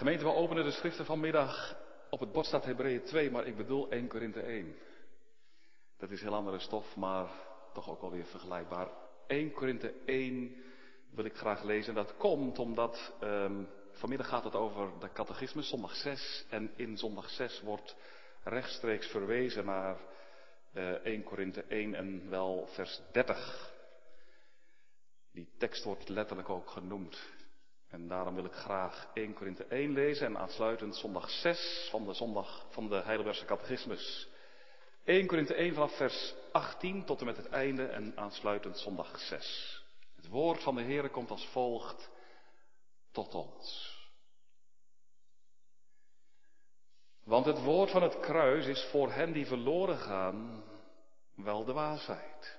Gemeente, we openen de schriften vanmiddag op het bord staat Hebreeën 2, maar ik bedoel 1 Korinthe 1. Dat is heel andere stof, maar toch ook alweer vergelijkbaar. 1 Korinthe 1 wil ik graag lezen. Dat komt omdat um, vanmiddag gaat het over de catechisme, zondag 6. En in zondag 6 wordt rechtstreeks verwezen naar uh, 1 Korinthe 1 en wel vers 30. Die tekst wordt letterlijk ook genoemd. En daarom wil ik graag 1 Korinthe 1 lezen en aansluitend zondag 6 van de zondag van de Heidelbergse catechismus. 1 Korinthe 1 vanaf vers 18 tot en met het einde en aansluitend zondag 6. Het woord van de Heere komt als volgt tot ons. Want het woord van het kruis is voor hen die verloren gaan wel de waarheid.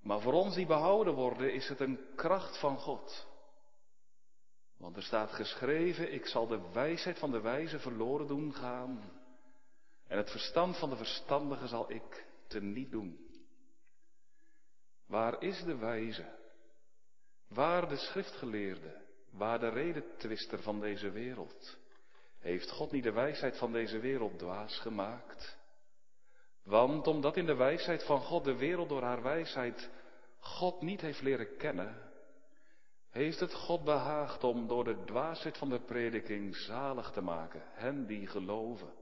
Maar voor ons die behouden worden is het een kracht van God. Want er staat geschreven, ik zal de wijsheid van de wijze verloren doen gaan. En het verstand van de verstandige zal ik teniet doen. Waar is de wijze? Waar de schriftgeleerde? Waar de redetwister van deze wereld? Heeft God niet de wijsheid van deze wereld dwaas gemaakt? Want omdat in de wijsheid van God de wereld door haar wijsheid God niet heeft leren kennen, heeft het God behaagd om door de dwaasheid van de prediking zalig te maken, hen die geloven.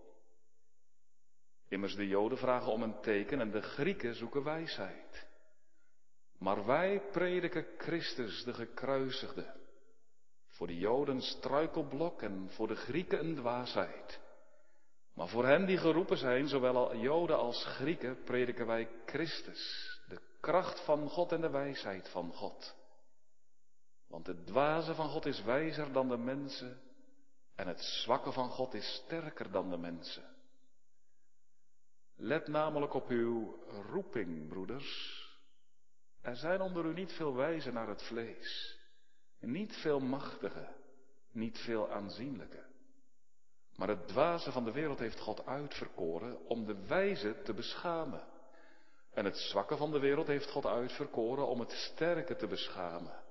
Immers de Joden vragen om een teken en de Grieken zoeken wijsheid. Maar wij prediken Christus, de gekruisigde. Voor de Joden struikelblok en voor de Grieken een dwaasheid. Maar voor hen die geroepen zijn, zowel Joden als Grieken, prediken wij Christus, de kracht van God en de wijsheid van God. Want het dwaze van God is wijzer dan de mensen en het zwakke van God is sterker dan de mensen. Let namelijk op uw roeping, broeders. Er zijn onder u niet veel wijzen naar het vlees, niet veel machtige, niet veel aanzienlijke. Maar het dwaze van de wereld heeft God uitverkoren om de wijze te beschamen. En het zwakke van de wereld heeft God uitverkoren om het sterke te beschamen.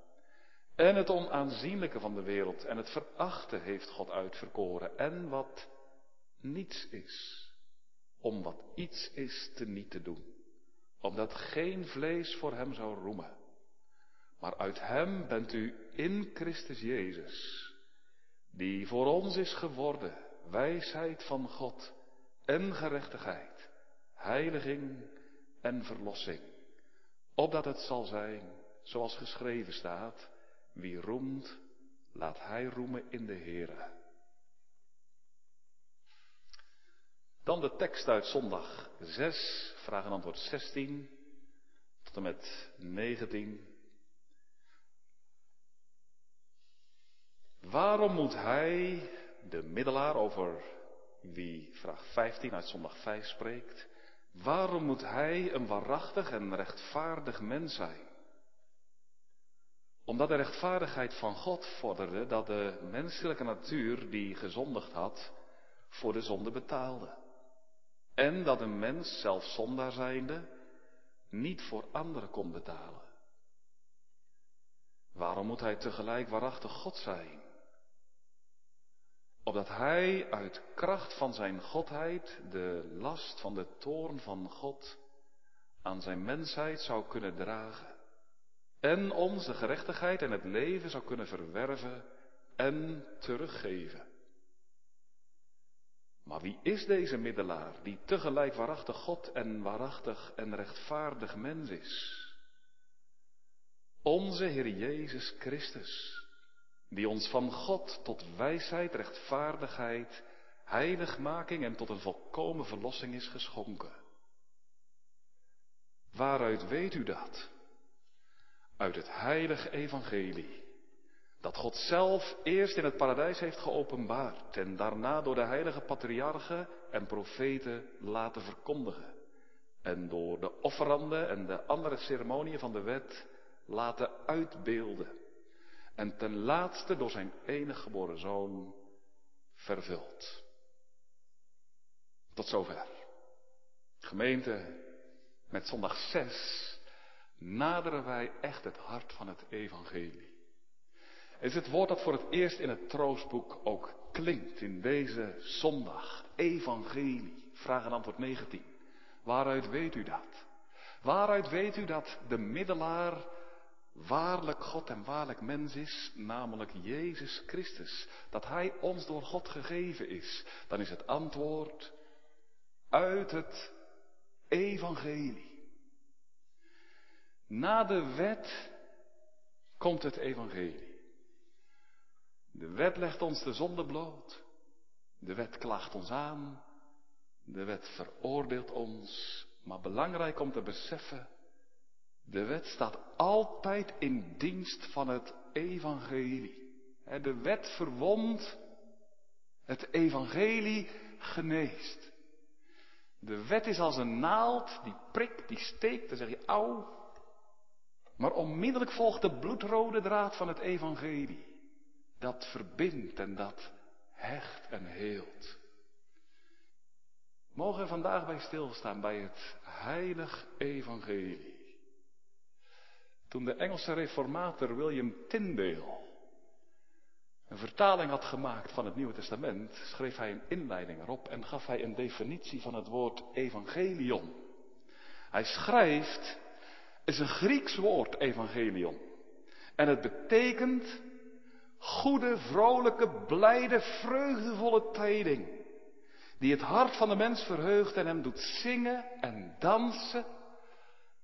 En het onaanzienlijke van de wereld en het verachten heeft God uitverkoren. En wat niets is, om wat iets is te niet te doen. Omdat geen vlees voor hem zou roemen. Maar uit hem bent u in Christus Jezus, die voor ons is geworden, wijsheid van God en gerechtigheid, heiliging en verlossing. Opdat het zal zijn, zoals geschreven staat, wie roemt, laat hij roemen in de Heere. Dan de tekst uit zondag 6, vraag en antwoord 16 tot en met 19. Waarom moet hij, de middelaar over wie vraag 15 uit zondag 5 spreekt, waarom moet hij een waarachtig en rechtvaardig mens zijn? Omdat de rechtvaardigheid van God vorderde dat de menselijke natuur die gezondigd had, voor de zonde betaalde. En dat een mens, zelf zondaar zijnde, niet voor anderen kon betalen. Waarom moet hij tegelijk waarachtig God zijn? Opdat hij uit kracht van zijn godheid de last van de toorn van God aan zijn mensheid zou kunnen dragen en onze gerechtigheid en het leven zou kunnen verwerven en teruggeven. Maar wie is deze middelaar die tegelijk waarachtig God en waarachtig en rechtvaardig mens is? Onze Heer Jezus Christus, die ons van God tot wijsheid, rechtvaardigheid, heiligmaking en tot een volkomen verlossing is geschonken. Waaruit weet u dat? Uit het heilige evangelie. Dat God zelf eerst in het paradijs heeft geopenbaard en daarna door de heilige patriarchen en profeten laten verkondigen. En door de offeranden en de andere ceremoniën van de wet laten uitbeelden. En ten laatste door zijn enige geboren zoon vervuld. Tot zover. Gemeente, met zondag 6 naderen wij echt het hart van het evangelie. is het woord dat voor het eerst in het troostboek ook klinkt in deze zondag. Evangelie. Vraag en antwoord 19. Waaruit weet u dat? Waaruit weet u dat de middelaar waarlijk God en waarlijk mens is, namelijk Jezus Christus? Dat Hij ons door God gegeven is? Dan is het antwoord uit het Evangelie. Na de wet komt het Evangelie. De wet legt ons de zonde bloot. De wet klaagt ons aan. De wet veroordeelt ons. Maar belangrijk om te beseffen, de wet staat altijd in dienst van het evangelie. De wet verwondt, het evangelie geneest. De wet is als een naald die prikt, die steekt, dan zeg je auw. Maar onmiddellijk volgt de bloedrode draad van het evangelie. Dat verbindt en dat hecht en heelt. Mogen we vandaag bij stilstaan bij het heilig evangelie. Toen de Engelse reformator William Tyndale een vertaling had gemaakt van het Nieuwe Testament, schreef hij een inleiding erop en gaf hij een definitie van het woord evangelion. Hij schrijft, is een Grieks woord, evangelion. En het betekent goede, vrolijke, blijde, vreugdevolle tijding. Die het hart van de mens verheugt en hem doet zingen en dansen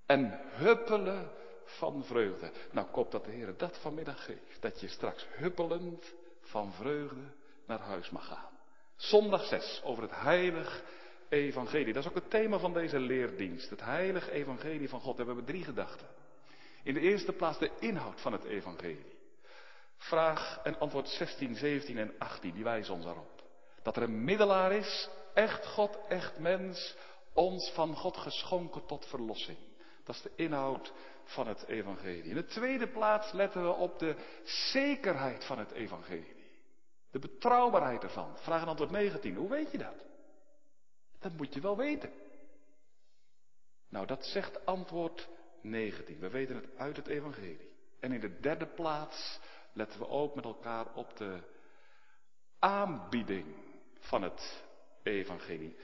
en huppelen van vreugde. Nou, ik hoop dat de Heer dat vanmiddag geeft. Dat je straks huppelend van vreugde naar huis mag gaan. Zondag 6 over het heilig evangelie. Dat is ook het thema van deze leerdienst. Het heilige evangelie van God. En we hebben drie gedachten. In de eerste plaats de inhoud van het evangelie. Vraag en antwoord 16, 17 en 18, die wijzen ons daarop. Dat er een middelaar is, echt God, echt mens, ons van God geschonken tot verlossing. Dat is de inhoud van het evangelie. In de tweede plaats letten we op de zekerheid van het evangelie. De betrouwbaarheid ervan. Vraag en antwoord 19. Hoe weet je dat? Dat moet je wel weten. Nou, dat zegt antwoord 19. We weten het uit het evangelie. En in de derde plaats letten we ook met elkaar op de aanbieding van het evangelie.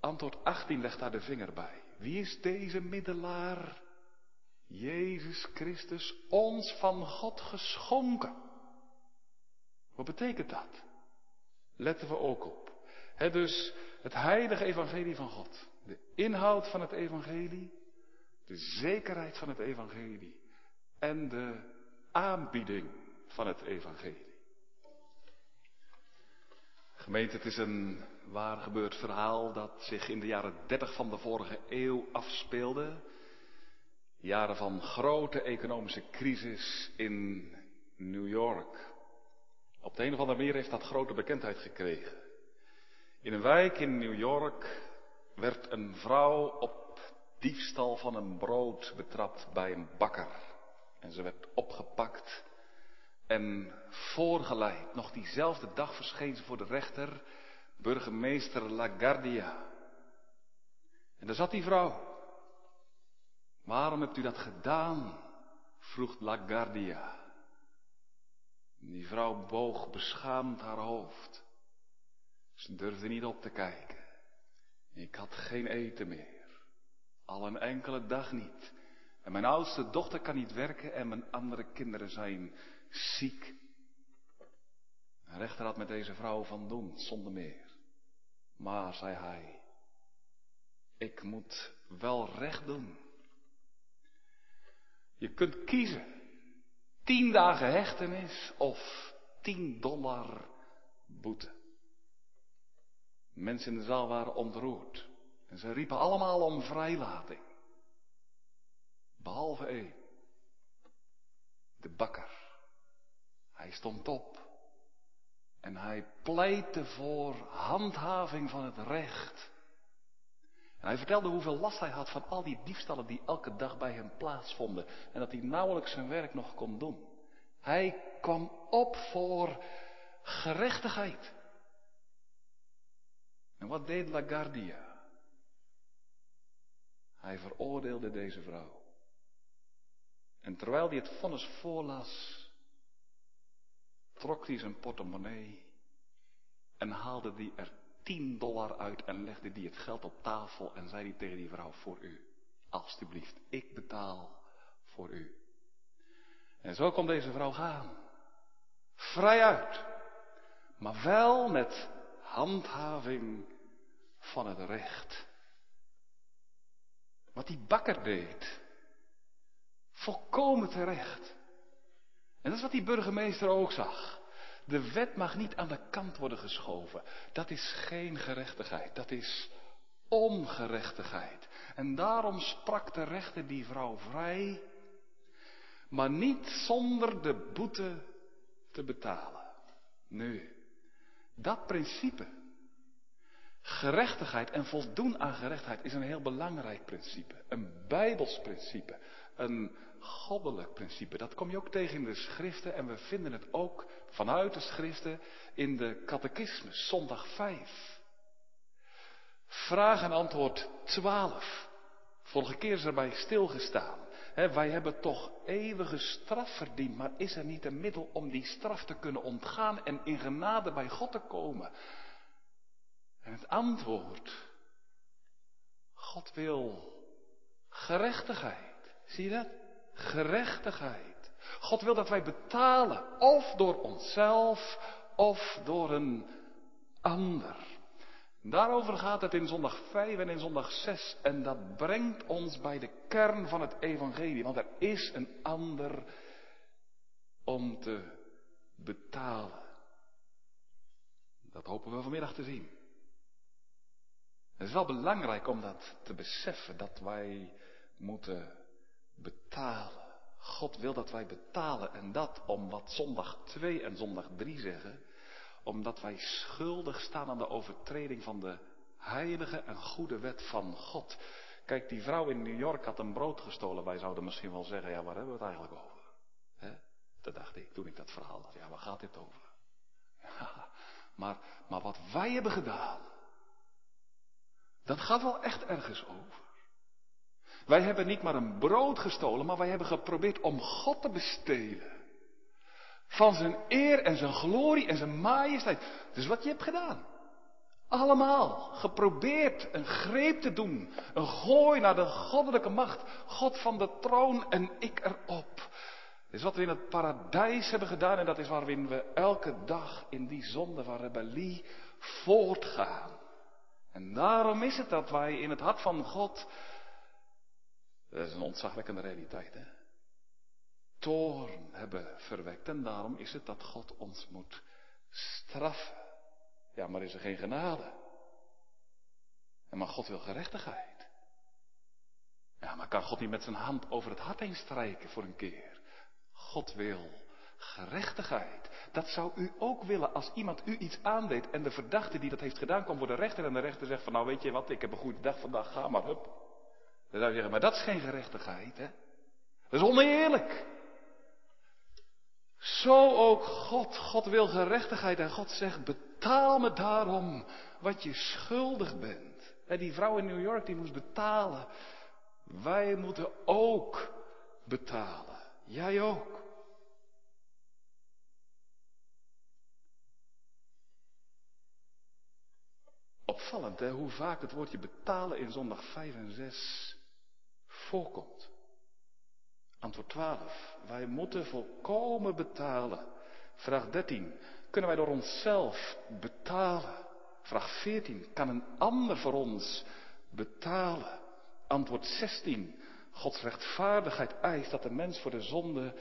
Antwoord 18 legt daar de vinger bij. Wie is deze middelaar? Jezus Christus, ons van God geschonken. Wat betekent dat? Letten we ook op. He, dus het heilige evangelie van God. De inhoud van het evangelie. De zekerheid van het evangelie. En de aanbieding van het evangelie. Gemeente, het is een waar gebeurd verhaal dat zich in de jaren 30 van de vorige eeuw afspeelde. Jaren van grote economische crisis in New York. Op de een of andere manier heeft dat grote bekendheid gekregen. In een wijk in New York werd een vrouw op diefstal van een brood betrapt bij een bakker. En ze werd opgepakt en voorgeleid. Nog diezelfde dag verscheen ze voor de rechter, burgemeester LaGuardia. En daar zat die vrouw. Waarom hebt u dat gedaan? vroeg LaGuardia. Die vrouw boog beschaamd haar hoofd. Ze durfde niet op te kijken. Ik had geen eten meer. Al een enkele dag niet. En mijn oudste dochter kan niet werken en mijn andere kinderen zijn ziek. De rechter had met deze vrouw van doen, zonder meer. Maar, zei hij, ik moet wel recht doen. Je kunt kiezen. Tien dagen hechtenis of tien dollar boete. Mensen in de zaal waren ontroerd. En ze riepen allemaal om vrijlating. Behalve één. De bakker. Hij stond op. En hij pleitte voor handhaving van het recht. En hij vertelde hoeveel last hij had van al die diefstallen die elke dag bij hem plaatsvonden. En dat hij nauwelijks zijn werk nog kon doen. Hij kwam op voor gerechtigheid. En wat deed LaGuardia? Hij veroordeelde deze vrouw. En terwijl hij het vonnis voorlas, trok hij zijn portemonnee en haalde die er 10 dollar uit en legde die het geld op tafel en zei hij tegen die vrouw, voor u, alstublieft, ik betaal voor u. En zo kon deze vrouw gaan. Vrij uit. Maar wel met handhaving van het recht. Wat die bakker deed. Volkomen terecht. En dat is wat die burgemeester ook zag. De wet mag niet aan de kant worden geschoven. Dat is geen gerechtigheid. Dat is ongerechtigheid. En daarom sprak de rechter die vrouw vrij. Maar niet zonder de boete te betalen. Nu, dat principe. Gerechtigheid en voldoen aan gerechtigheid is een heel belangrijk principe. Een bijbels principe. Een goddelijk principe. Dat kom je ook tegen in de schriften en we vinden het ook vanuit de schriften in de catechismus, zondag 5. Vraag en antwoord 12. Vorige keer is erbij stilgestaan. Wij hebben toch eeuwige straf verdiend, maar is er niet een middel om die straf te kunnen ontgaan en in genade bij God te komen? En het antwoord, God wil gerechtigheid. Zie je dat? Gerechtigheid. God wil dat wij betalen, of door onszelf, of door een ander. Daarover gaat het in zondag 5 en in zondag 6. En dat brengt ons bij de kern van het evangelie. Want er is een ander om te betalen. Dat hopen we vanmiddag te zien. Het is wel belangrijk om dat te beseffen, dat wij moeten betalen. God wil dat wij betalen en dat om wat zondag 2 en zondag 3 zeggen, omdat wij schuldig staan aan de overtreding van de heilige en goede wet van God. Kijk, die vrouw in New York had een brood gestolen. Wij zouden misschien wel zeggen, ja, waar hebben we het eigenlijk over? He? Dat dacht ik toen ik dat verhaal had. Ja, waar gaat dit over? Maar, maar wat wij hebben gedaan, dat gaat wel echt ergens over. Wij hebben niet maar een brood gestolen, maar wij hebben geprobeerd om God te bestelen. Van zijn eer en zijn glorie en zijn majesteit. Dus wat je hebt gedaan. Allemaal geprobeerd een greep te doen. Een gooi naar de goddelijke macht. God van de troon en ik erop. Dat is wat we in het paradijs hebben gedaan en dat is waarin we elke dag in die zonde van rebellie voortgaan. En daarom is het dat wij in het hart van God dat is een ontzagwekkende realiteit, hè? Toorn hebben verwekt. En daarom is het dat God ons moet straffen. Ja, maar is er geen genade? En maar God wil gerechtigheid. Ja, maar kan God niet met zijn hand over het hart heen strijken voor een keer? God wil gerechtigheid. Dat zou u ook willen als iemand u iets aandeed en de verdachte die dat heeft gedaan komt voor de rechter en de rechter zegt van nou weet je wat, ik heb een goede dag vandaag, ga maar, hup. Dan zou je zeggen, maar dat is geen gerechtigheid, hè? Dat is oneerlijk. Zo ook God. God wil gerechtigheid en God zegt, betaal me daarom wat je schuldig bent. En die vrouw in New York die moest betalen. Wij moeten ook betalen. Jij ook. Opvallend hè, hoe vaak het woordje betalen in zondag 5 en 6 voorkomt. Antwoord 12. Wij moeten volkomen betalen. Vraag 13. Kunnen wij door onszelf betalen? Vraag 14. Kan een ander voor ons betalen? Antwoord 16. Gods rechtvaardigheid eist dat de mens voor de zonde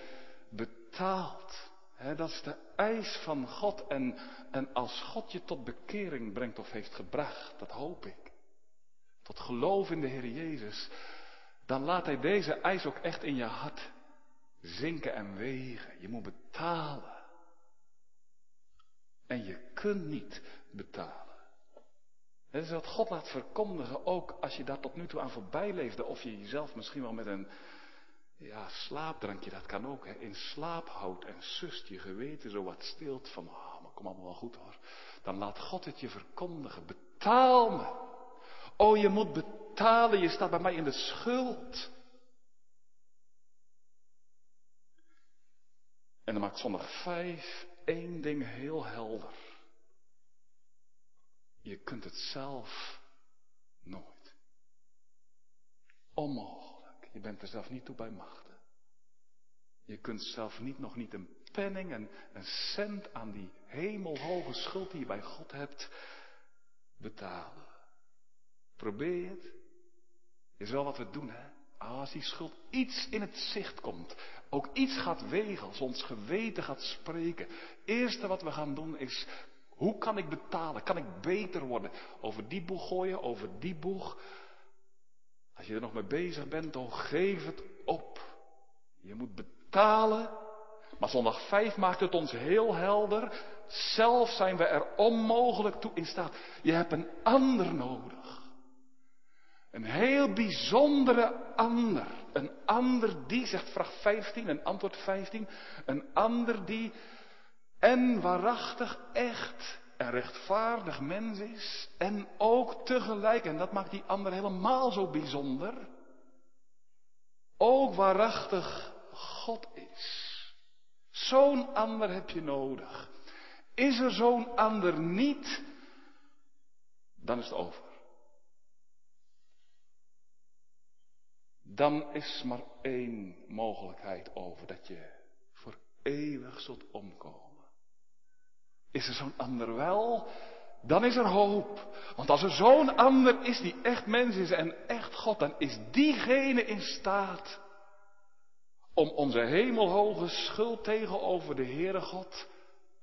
betaalt. dat is de eis van God. En, en als God je tot bekering brengt of heeft gebracht, dat hoop ik. Tot geloof in de Heer Jezus dan laat hij deze eis ook echt in je hart zinken en wegen. Je moet betalen. En je kunt niet betalen. Dat is wat God laat verkondigen, ook als je daar tot nu toe aan voorbij leefde, of je jezelf misschien wel met een ja, slaapdrankje, dat kan ook, hè, in slaap houdt en sust je geweten zo wat stilt van, ah, maar kom allemaal wel goed hoor. Dan laat God het je verkondigen, betaal me. Oh, je moet betalen betalen, je staat bij mij in de schuld. En dan maakt zondag 5 één ding heel helder. Je kunt het zelf nooit. Onmogelijk. Je bent er zelf niet toe bij machten. Je kunt zelf niet, nog niet een penning, en een cent aan die hemelhoge schuld die je bij God hebt betalen. Probeer het? Is wel wat we doen, hè? Als die schuld iets in het zicht komt, ook iets gaat wegen, als ons geweten gaat spreken. Eerste wat we gaan doen is, hoe kan ik betalen? Kan ik beter worden? Over die boeg gooien, over die boeg. Als je er nog mee bezig bent, dan geef het op. Je moet betalen. Maar zondag 5 maakt het ons heel helder. Zelf zijn we er onmogelijk toe in staat. Je hebt een ander nodig. Een heel bijzondere ander. Een ander die, zegt vraag 15 en antwoord 15. Een ander die en waarachtig echt en rechtvaardig mens is. En ook tegelijk, en dat maakt die ander helemaal zo bijzonder. Ook waarachtig God is. Zo'n ander heb je nodig. Is er zo'n ander niet, dan is het over. Dan is maar één mogelijkheid over dat je voor eeuwig zult omkomen. Is er zo'n ander wel, dan is er hoop. Want als er zo'n ander is die echt mens is en echt God, dan is diegene in staat om onze hemelhoge schuld tegenover de Heere God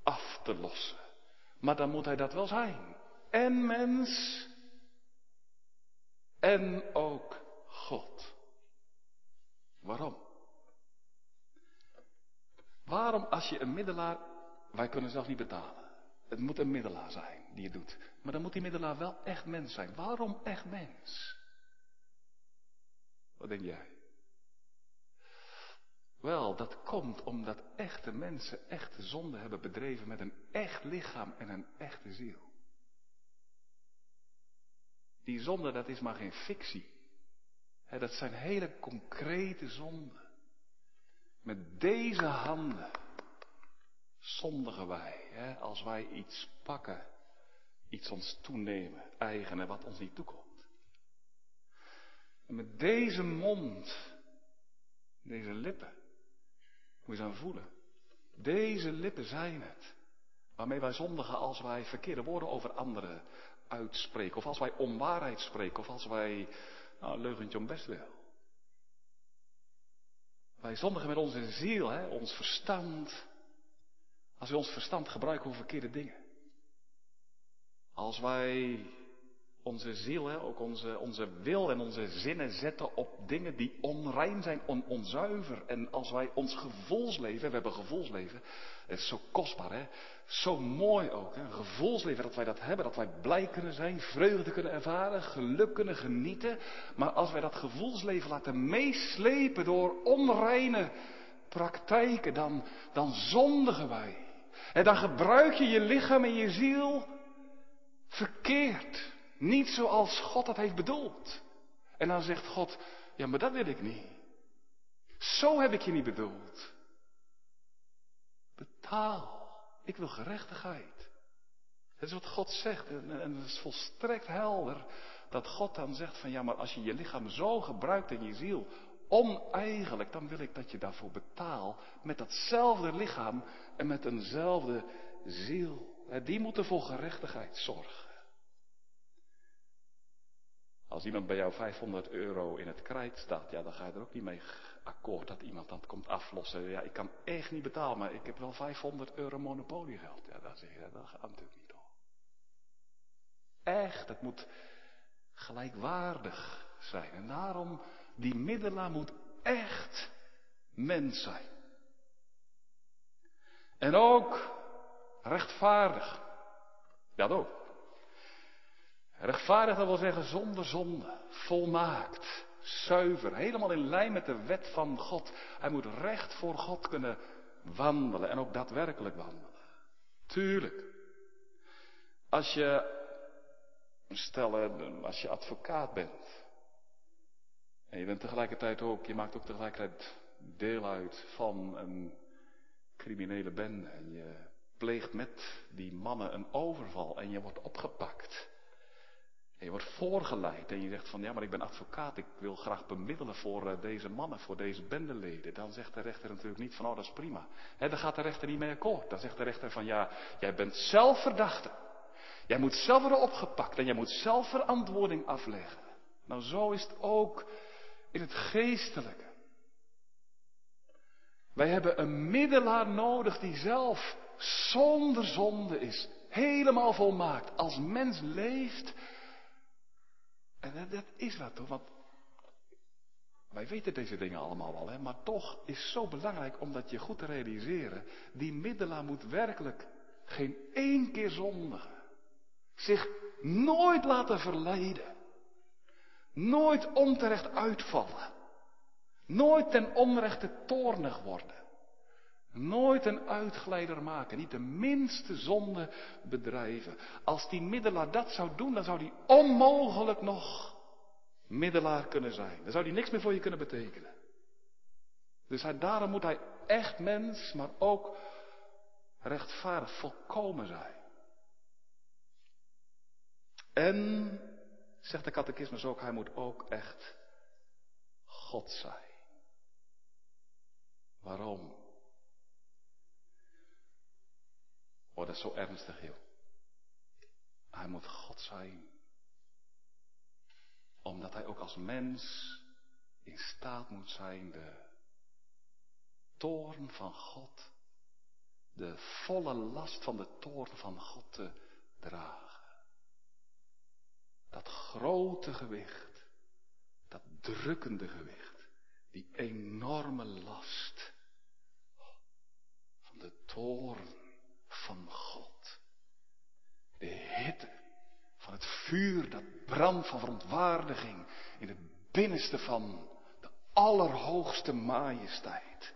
af te lossen. Maar dan moet hij dat wel zijn. En mens. En ook God. Waarom? Waarom als je een middelaar, wij kunnen zelf niet betalen. Het moet een middelaar zijn die het doet. Maar dan moet die middelaar wel echt mens zijn. Waarom echt mens? Wat denk jij? Wel, dat komt omdat echte mensen echte zonde hebben bedreven met een echt lichaam en een echte ziel. Die zonde, dat is maar geen fictie. Dat zijn hele concrete zonden. Met deze handen zondigen wij. als wij iets pakken, iets ons toenemen, eigenen wat ons niet toekomt. En met deze mond, deze lippen, moet je eens aan voelen. Deze lippen zijn het. Waarmee wij zondigen als wij verkeerde woorden over anderen uitspreken. Of als wij onwaarheid spreken. Of als wij nou, leugentje om best wil. Wij zondigen met onze ziel, hè, ons verstand. Als we ons verstand gebruiken voor verkeerde dingen. Als wij onze ziel, hè, ook onze, onze wil en onze zinnen zetten op dingen die onrein zijn, on, onzuiver. En als wij ons gevoelsleven, we hebben gevoelsleven, het is zo kostbaar hè, zo mooi ook. Hè? Gevoelsleven dat wij dat hebben, dat wij blij kunnen zijn, vreugde kunnen ervaren, geluk kunnen genieten. Maar als wij dat gevoelsleven laten meeslepen door onreine praktijken, dan, dan zondigen wij. En dan gebruik je je lichaam en je ziel verkeerd. Niet zoals God dat heeft bedoeld. En dan zegt God, ja maar dat wil ik niet. Zo heb ik je niet bedoeld. Betaal. Ik wil gerechtigheid. Dat is wat God zegt. En, het is volstrekt helder dat God dan zegt van ja maar als je je lichaam zo gebruikt en je ziel oneigenlijk, dan wil ik dat je daarvoor betaalt met datzelfde lichaam en met eenzelfde ziel. Die moeten voor gerechtigheid zorgen. Als iemand bij jou 500 euro in het krijt staat, ja, dan ga je er ook niet mee akkoord dat iemand dat komt aflossen. Ja, ik kan echt niet betalen, maar ik heb wel 500 euro monopoliegeld. Ja, dan zeg je, dat gaat natuurlijk niet door. Echt, het moet gelijkwaardig zijn. En daarom, die middelaar moet echt mens zijn. En ook rechtvaardig. Dat ook. Rechtvaardig, dat wil zeggen zonder zonde, volmaakt, zuiver, helemaal in lijn met de wet van God. Hij moet recht voor God kunnen wandelen en ook daadwerkelijk wandelen. Tuurlijk. Als je, stel, als je advocaat bent, en je bent tegelijkertijd ook, je maakt ook tegelijkertijd deel uit van een criminele bende en je pleegt met die mannen een overval en je wordt opgepakt. En je wordt voorgeleid en je zegt van ja, maar ik ben advocaat, ik wil graag bemiddelen voor eh, deze mannen, voor deze bendeleden. Dan zegt de rechter natuurlijk niet van oh dat is prima. He, dan gaat de rechter niet mee akkoord. Dan zegt de rechter van ja, jij bent zelf verdachte. Jij moet zelf worden opgepakt en jij moet zelf verantwoording afleggen. Nou zo is het ook in het geestelijke. Wij hebben een middelaar nodig die zelf zonder zonde is. Helemaal volmaakt. Als mens leeft. En dat is wat toch, want wij weten deze dingen allemaal wel, hè? maar toch is zo belangrijk om dat je goed te realiseren. Die middelaar moet werkelijk geen één keer zondigen. Zich nooit laten verleiden. Nooit onterecht uitvallen. Nooit ten onrechte toornig worden. Nooit een uitglijder maken, niet de minste zonde bedrijven. Als die middelaar dat zou doen, dan zou die onmogelijk nog middelaar kunnen zijn. Dan zou die niks meer voor je kunnen betekenen. Dus hij, daarom moet hij echt mens, maar ook rechtvaardig, volkomen zijn. En, zegt de catechismus ook, hij moet ook echt God zijn. Waarom? Oh, dat is zo ernstig, joh. Hij moet God zijn. Omdat hij ook als mens in staat moet zijn de toorn van God, de volle last van de toorn van God te dragen. Dat grote gewicht, dat drukkende gewicht, die enorme last van de toorn van God. De hitte van het vuur dat brandt van verontwaardiging in het binnenste van de allerhoogste majesteit.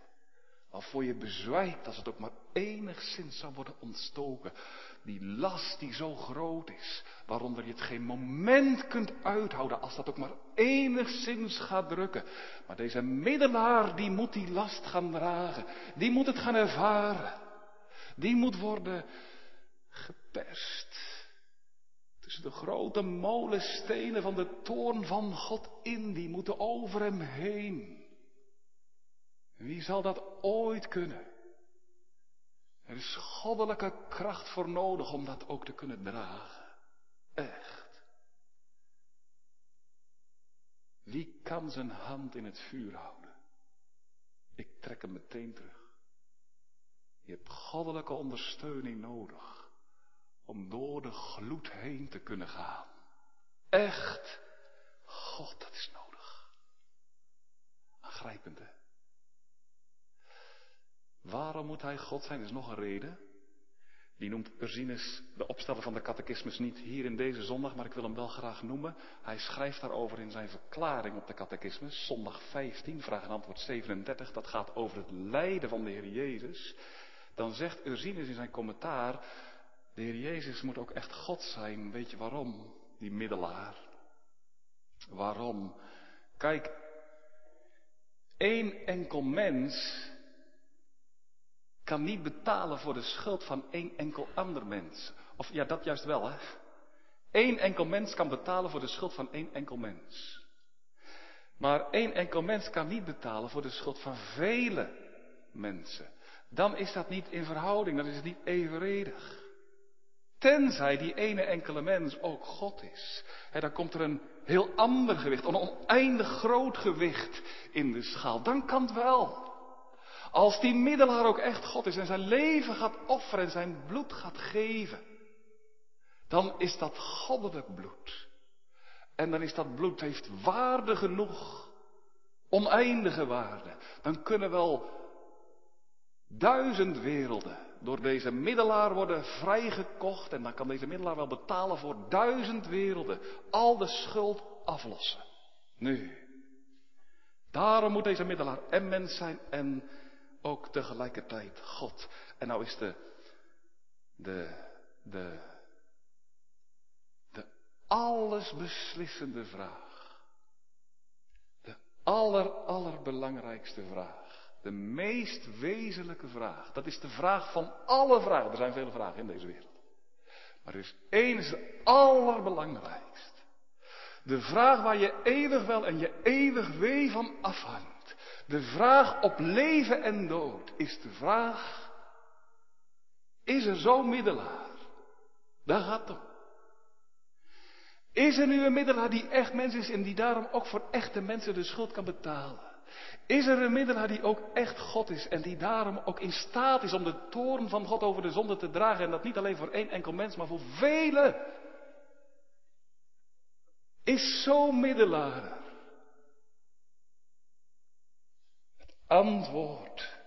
Waarvoor je bezwijkt als het ook maar enigszins zou worden ontstoken. Die last die zo groot is, waaronder je het geen moment kunt uithouden als dat ook maar enigszins gaat drukken. Maar deze middelaar die moet die last gaan dragen, die moet het gaan ervaren. Die moet worden geperst. Tussen de grote molenstenen van de toorn van God in, die moeten over hem heen. Wie zal dat ooit kunnen? Er is goddelijke kracht voor nodig om dat ook te kunnen dragen. Echt. Wie kan zijn hand in het vuur houden? Ik trek hem meteen terug. Je hebt goddelijke ondersteuning nodig om door de gloed heen te kunnen gaan. Echt, God, dat is nodig. Aangrijpende. Waarom moet hij God zijn? Er is nog een reden. Die noemt Ursinus, de opsteller van de catechismus, niet hier in deze zondag, maar ik wil hem wel graag noemen. Hij schrijft daarover in zijn verklaring op de catechismus, zondag 15, vraag en antwoord 37. Dat gaat over het lijden van de Heer Jezus dan zegt Ursinus in zijn commentaar, de Heer Jezus moet ook echt God zijn. Weet je waarom? Die middelaar. Waarom? Kijk, één enkel mens kan niet betalen voor de schuld van één enkel ander mens. Of ja, dat juist wel, hè? Eén enkel mens kan betalen voor de schuld van één enkel mens. Maar één enkel mens kan niet betalen voor de schuld van vele mensen dan is dat niet in verhouding, dan is het niet evenredig. Tenzij die ene enkele mens ook God is. dan komt er een heel ander gewicht, een oneindig groot gewicht in de schaal. Dan kan het wel. Als die middelaar ook echt God is en zijn leven gaat offeren en zijn bloed gaat geven. Dan is dat goddelijk bloed. En dan is dat bloed heeft waarde genoeg. Oneindige waarde. Dan kunnen wel Duizend werelden door deze middelaar worden vrijgekocht en dan kan deze middelaar wel betalen voor duizend werelden. Al de schuld aflossen. Nu. Daarom moet deze middelaar en mens zijn en ook tegelijkertijd God. En nou is de, de, de, de allesbeslissende vraag. De aller, allerbelangrijkste vraag. De meest wezenlijke vraag. Dat is de vraag van alle vragen. Er zijn vele vragen in deze wereld. Maar er is één, is de allerbelangrijkst. De vraag waar je eeuwig wel en je eeuwig wee van afhangt. De vraag op leven en dood is de vraag. Is er zo'n middelaar? Daar gaat het om. Is er nu een middelaar die echt mens is en die daarom ook voor echte mensen de schuld kan betalen? Is er een middelaar die ook echt God is en die daarom ook in staat is om de toorn van God over de zonde te dragen en dat niet alleen voor één enkel mens, maar voor velen? Is zo'n middelaar? Het antwoord.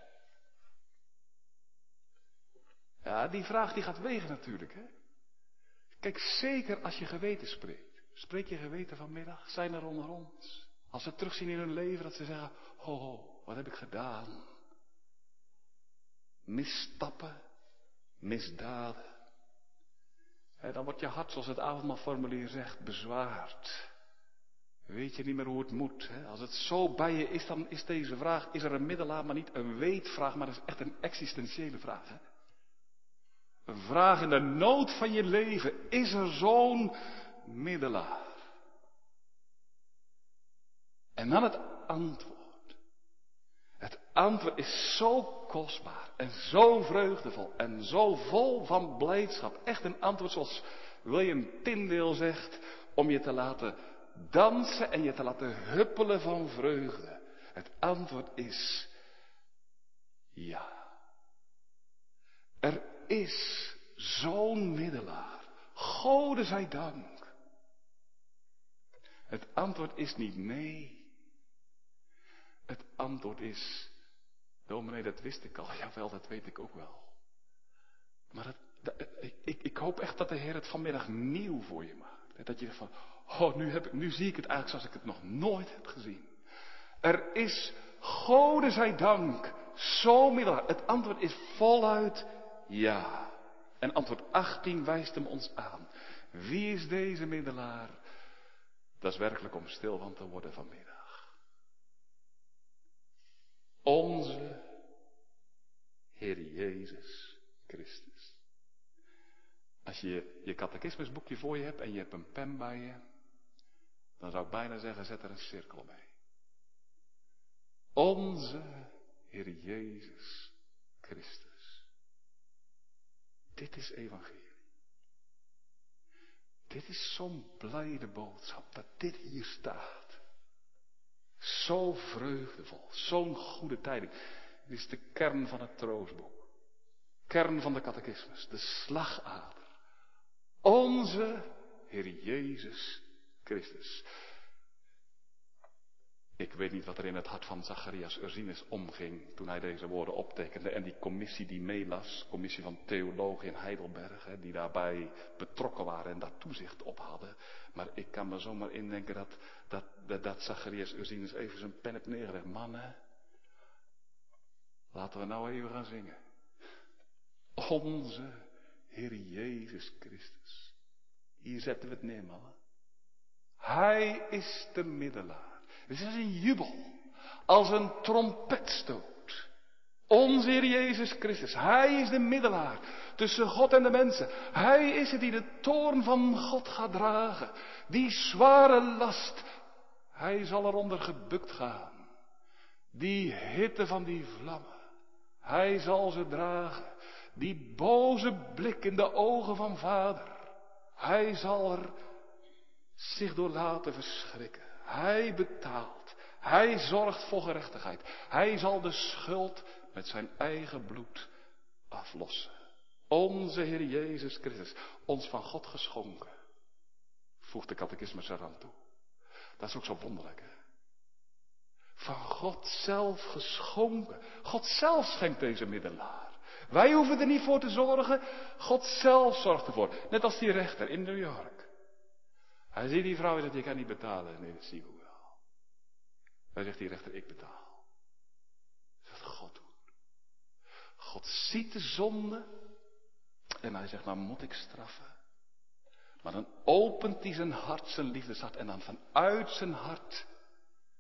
Ja, die vraag die gaat wegen natuurlijk, hè? Kijk, zeker als je geweten spreekt. Spreek je geweten vanmiddag? Zijn er onder ons? Als ze terugzien in hun leven dat ze zeggen, oh, wat heb ik gedaan? Misstappen, misdaden. En dan wordt je hart, zoals het avondmaalformulier zegt, bezwaard. Weet je niet meer hoe het moet. Als het zo bij je is, dan is deze vraag, is er een middelaar, maar niet een weetvraag, maar dat is echt een existentiële vraag. Een vraag in de nood van je leven. Is er zo'n middelaar? En dan het antwoord. Het antwoord is zo kostbaar en zo vreugdevol en zo vol van blijdschap. Echt een antwoord zoals William Tyndale zegt, om je te laten dansen en je te laten huppelen van vreugde. Het antwoord is ja. Er is zo'n middelaar. Gode zij dank. Het antwoord is niet nee. Het antwoord is, dominee, dat wist ik al. Jawel, dat weet ik ook wel. Maar het, ik, ik, hoop echt dat de Heer het vanmiddag nieuw voor je maakt. Dat je zegt van, oh, nu, heb ik, nu zie ik het eigenlijk zoals ik het nog nooit heb gezien. Er is, Gode zij dank, zo middelaar. Het antwoord is voluit ja. En antwoord 18 wijst hem ons aan. Wie is deze middelaar? Dat is werkelijk om stil van te worden vanmiddag. Onze Heer Jezus Christus. Als je je catechismusboekje voor je hebt en je hebt een pen bij je, dan zou ik bijna zeggen, zet er een cirkel mee. Onze Heer Jezus Christus. Dit is evangelie. Dit is zo'n blijde boodschap dat dit hier staat. Zo vreugdevol, zo'n goede tijding. Dit is de kern van het troostboek. Kern van de catechismus, de slagader. Onze Heer Jezus Christus. Ik weet niet wat er in het hart van Zacharias Ursinus omging toen hij deze woorden optekende. En die commissie die meelas, commissie van theologen in Heidelberg, hè, die daarbij betrokken waren en daar toezicht op hadden. Maar ik kan me zomaar indenken dat, dat, dat, dat Zacharias Ursinus even zijn pen heeft neergelegd. Mannen, laten we nou even gaan zingen. Onze Heer Jezus Christus. Hier zetten we het neer, mannen. Hij is de middelaar dit is een jubel. Als een trompetstoot. Onze Heer Jezus Christus. Hij is de middelaar tussen God en de mensen. Hij is het die de toorn van God gaat dragen. Die zware last. Hij zal eronder gebukt gaan. Die hitte van die vlammen. Hij zal ze dragen. Die boze blik in de ogen van vader. Hij zal er zich door laten verschrikken. Hij betaalt. Hij zorgt voor gerechtigheid. Hij zal de schuld met zijn eigen bloed aflossen. Onze Heer Jezus Christus, ons van God geschonken. Voegt de catechismus eraan toe. Dat is ook zo wonderlijk, hè? Van God zelf geschonken. God zelf schenkt deze middelaar. Wij hoeven er niet voor te zorgen. God zelf zorgt ervoor. Net als die rechter in New York. Hij ziet die vrouw en zegt, je kan niet betalen. Nee, dat zie ik wel. Dan zegt die rechter, ik betaal. Dat is wat God doet. God ziet de zonde. En hij zegt, nou moet ik straffen. Maar dan opent hij zijn hart, zijn liefdeshart. En dan vanuit zijn hart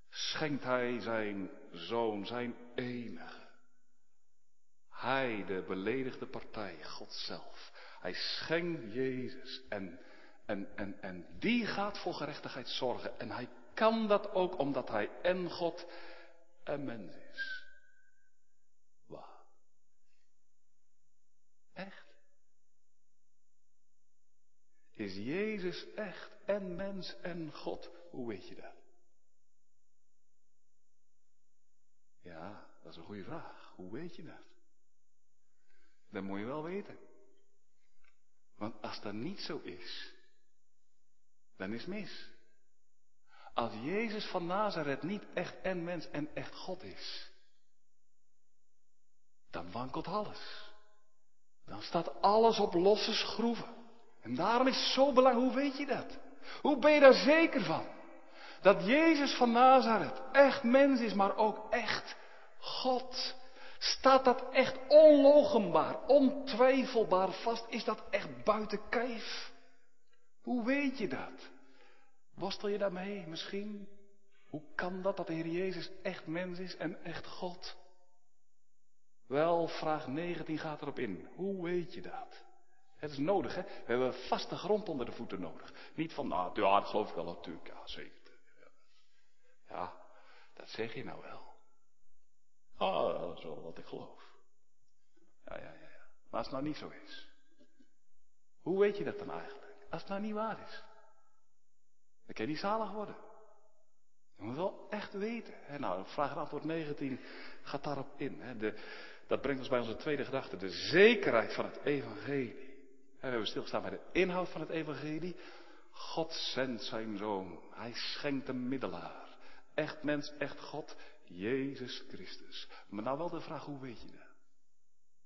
schenkt hij zijn zoon, zijn enige. Hij, de beledigde partij, God zelf. Hij schenkt Jezus en, en, en, en die gaat voor gerechtigheid zorgen. En hij kan dat ook omdat hij en God en mens is. Waar? Echt? Is Jezus echt en mens en God? Hoe weet je dat? Ja, dat is een goede vraag. Hoe weet je dat? Dat moet je wel weten. Want als dat niet zo is, dan is mis. Als Jezus van Nazareth niet echt en mens en echt God is, dan wankelt alles. Dan staat alles op losse schroeven. En daarom is het zo belangrijk, hoe weet je dat? Hoe ben je daar zeker van? Dat Jezus van Nazareth echt mens is, maar ook echt God. Staat dat echt onlogenbaar, ontwijfelbaar vast? Is dat echt buiten kijf? Hoe weet je dat? Worstel je daarmee misschien? Hoe kan dat dat de Heer Jezus echt mens is en echt God? Wel, vraag 19 gaat erop in. Hoe weet je dat? Het is nodig, hè? We hebben vaste grond onder de voeten nodig. Niet van, nou, ja, dat geloof ik wel natuurlijk. Ja, zeker. Ja, dat zeg je nou wel. Ah, dat is wel wat ik geloof. Ja, ja, ja, ja. Maar als het nou niet zo is. Hoe weet je dat dan eigenlijk? Als het nou niet waar is. Dan kan je niet zalig worden. Je moet wel echt weten. Nou, vraag en antwoord 19 gaat daarop in. Hè? De, dat brengt ons bij onze tweede gedachte. De zekerheid van het evangelie. We hebben stilgestaan bij de inhoud van het evangelie. God zendt zijn zoon. Hij schenkt een middelaar. Echt mens, echt God. Jezus Christus. Maar nou wel de vraag, hoe weet je dat?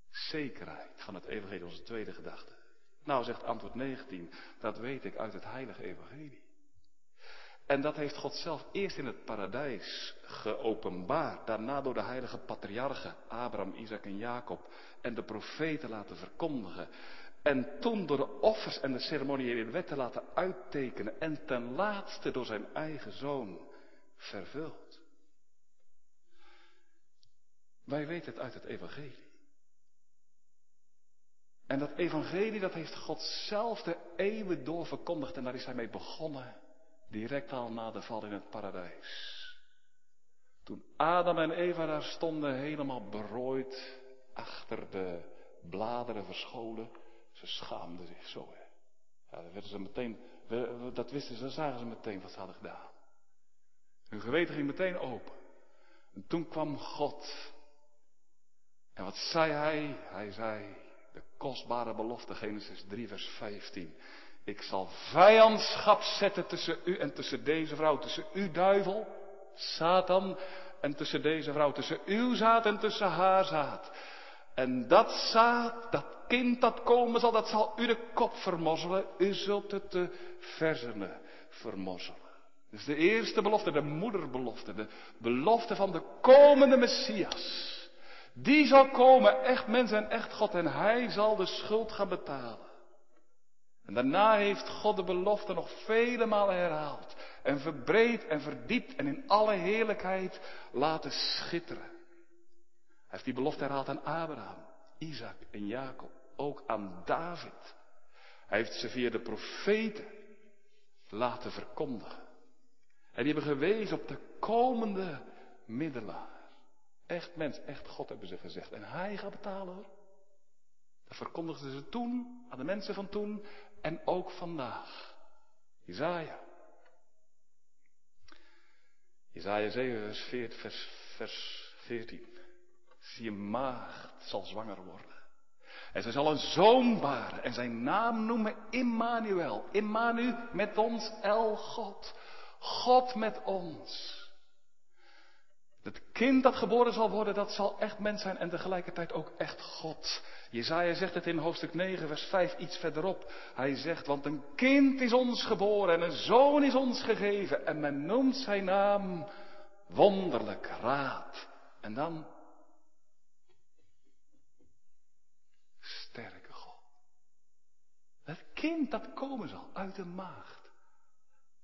Zekerheid van het evangelie, onze tweede gedachte. Nou, zegt antwoord 19, dat weet ik uit het heilige evangelie. En dat heeft God zelf eerst in het paradijs geopenbaard, daarna door de heilige patriarchen, Abraham, Isaac en Jacob, en de profeten laten verkondigen. En toen door de offers en de ceremoniële wetten laten uittekenen en ten laatste door zijn eigen zoon vervuld. Wij weten het uit het evangelie. En dat evangelie dat heeft God zelf de eeuwen door verkondigd en daar is hij mee begonnen. Direct al na de val in het paradijs. Toen Adam en Eva daar stonden helemaal berooid achter de bladeren verscholen. Ze schaamden zich zo. Hè. Ja, dat, werden ze meteen, dat wisten ze, zagen ze meteen wat ze hadden gedaan. Hun geweten ging meteen open. En toen kwam God. En wat zei hij? Hij zei de kostbare belofte, Genesis 3, vers 15. Ik zal vijandschap zetten tussen u en tussen deze vrouw, tussen u duivel, Satan, en tussen deze vrouw, tussen uw zaad en tussen haar zaad. En dat zaad, dat kind dat komen zal, dat zal u de kop vermozzelen. U zult het de verzenen vermozzelen. Dus de eerste belofte, de moederbelofte, de belofte van de komende Messias. Die zal komen, echt mens en echt God, en hij zal de schuld gaan betalen. En daarna heeft God de belofte nog vele malen herhaald. En verbreed en verdiept en in alle heerlijkheid laten schitteren. Hij heeft die belofte herhaald aan Abraham, Isaac en Jacob. Ook aan David. Hij heeft ze via de profeten laten verkondigen. En die hebben gewezen op de komende middelaar. Echt mens, echt God hebben ze gezegd. En hij gaat betalen hoor. Dat verkondigden ze toen aan de mensen van toen en ook vandaag. Isaiah. Isaiah 7 vers, vers 14. Zie je maagd zal zwanger worden. En zij zal een zoon baren en zijn naam noemen Immanuel. Immanu met ons, El God. God met ons. Het kind dat geboren zal worden, dat zal echt mens zijn en tegelijkertijd ook echt God. Jezaja zegt het in hoofdstuk 9, vers 5 iets verderop. Hij zegt, want een kind is ons geboren en een zoon is ons gegeven. En men noemt zijn naam wonderlijk raad. En dan sterke God. Het kind dat komen zal uit de maagd.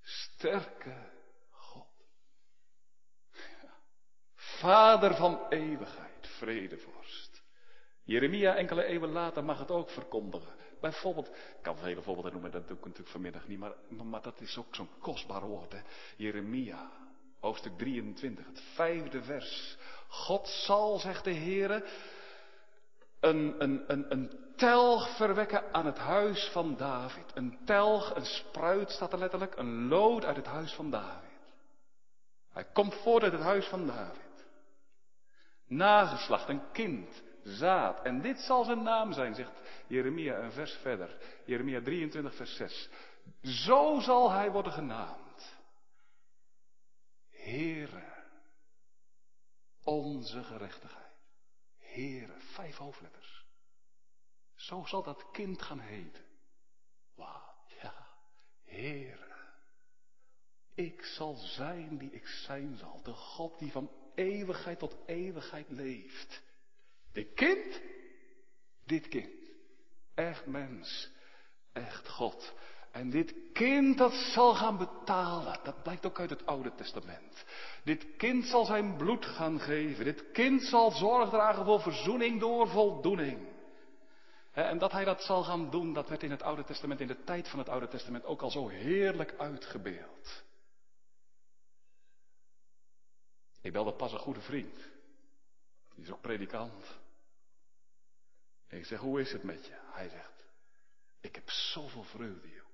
Sterke Vader van eeuwigheid, vredevorst. Jeremia enkele eeuwen later mag het ook verkondigen. Bijvoorbeeld, ik kan vele voorbeelden noemen, dat doe ik natuurlijk vanmiddag niet, maar, maar dat is ook zo'n kostbaar woord. Hè? Jeremia, hoofdstuk 23, het vijfde vers. God zal, zegt de Heere, een, een, een, een telg verwekken aan het huis van David. Een telg, een spruit staat er letterlijk, een lood uit het huis van David. Hij komt voort uit het huis van David. Nageslacht, een kind, zaad. En dit zal zijn naam zijn, zegt Jeremia een vers verder. Jeremia 23, vers 6. Zo zal hij worden genaamd. Heere, onze gerechtigheid. Heere, vijf hoofdletters. Zo zal dat kind gaan heten. Wat, ja, Heere. Ik zal zijn die ik zijn zal. De God die van eeuwigheid tot eeuwigheid leeft. Dit kind, dit kind. Echt mens, echt God. En dit kind dat zal gaan betalen. Dat blijkt ook uit het Oude Testament. Dit kind zal zijn bloed gaan geven. Dit kind zal zorg dragen voor verzoening door voldoening. En dat hij dat zal gaan doen, dat werd in het Oude Testament, in de tijd van het Oude Testament ook al zo heerlijk uitgebeeld. Ik belde pas een goede vriend. Die is ook predikant. En ik zeg, hoe is het met je? Hij zegt, ik heb zoveel vreugde, joh.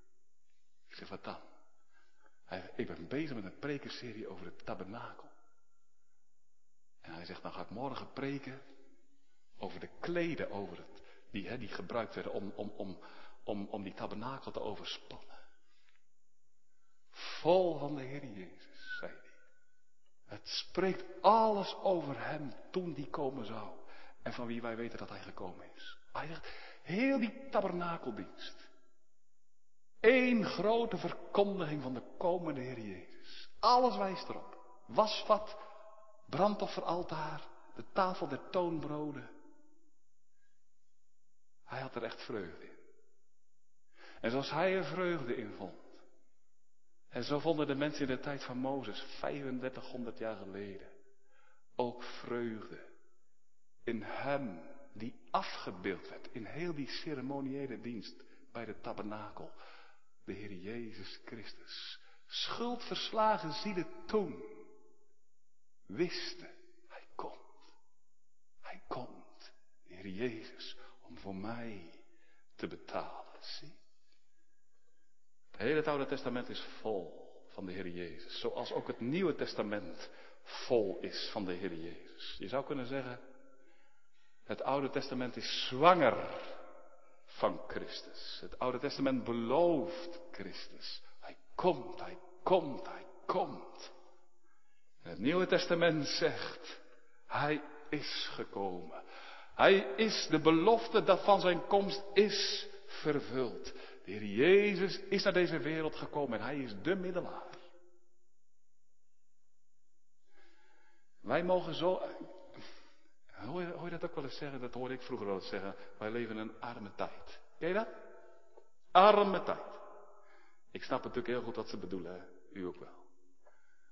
Ik zeg, wat dan? Hij, ik ben bezig met een prekenserie over het tabernakel. En hij zegt, dan ga ik morgen preken over de kleden over het, die, hè, die gebruikt werden om, om, om, om, om die tabernakel te overspannen. Vol van de Heer Jezus. Het spreekt alles over hem toen die komen zou. En van wie wij weten dat hij gekomen is. Heel die tabernakeldienst. Eén grote verkondiging van de komende Heer Jezus. Alles wijst erop. Wasvat, brandofferaltaar, de tafel der toonbroden. Hij had er echt vreugde in. En zoals hij er vreugde in vond. En zo vonden de mensen in de tijd van Mozes, 3500 jaar geleden, ook vreugde in hem die afgebeeld werd in heel die ceremoniële dienst bij de tabernakel de Heer Jezus Christus. Schuldverslagen zielen toen wisten, hij komt. Hij komt, de Heer Jezus, om voor mij te betalen. Zie. Het hele Oude Testament is vol van de Heer Jezus. Zoals ook het Nieuwe Testament vol is van de Heer Jezus. Je zou kunnen zeggen, het Oude Testament is zwanger van Christus. Het Oude Testament belooft Christus. Hij komt, hij komt, hij komt. Het Nieuwe Testament zegt, hij is gekomen. Hij is de belofte dat van zijn komst is vervuld. De Heer Jezus is naar deze wereld gekomen en hij is de middelaar. Wij mogen zo, Hoor je, dat ook wel eens zeggen? Dat hoorde ik vroeger wel eens zeggen. Wij leven in een arme tijd. Ken je dat? Arme tijd. Ik snap natuurlijk heel goed wat ze bedoelen. U ook wel.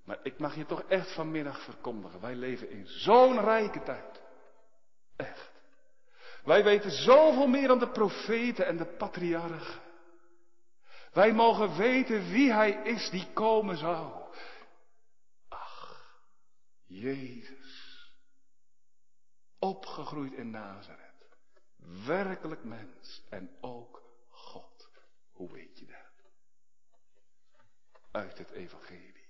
Maar ik mag je toch echt vanmiddag verkondigen. Wij leven in zo'n rijke tijd. Echt. Wij weten zoveel meer dan de profeten en de patriarchen. Wij mogen weten wie hij is die komen zou. Ach, Jezus opgegroeid in Nazareth. Werkelijk mens en ook God. Hoe weet je dat? Uit het evangelie.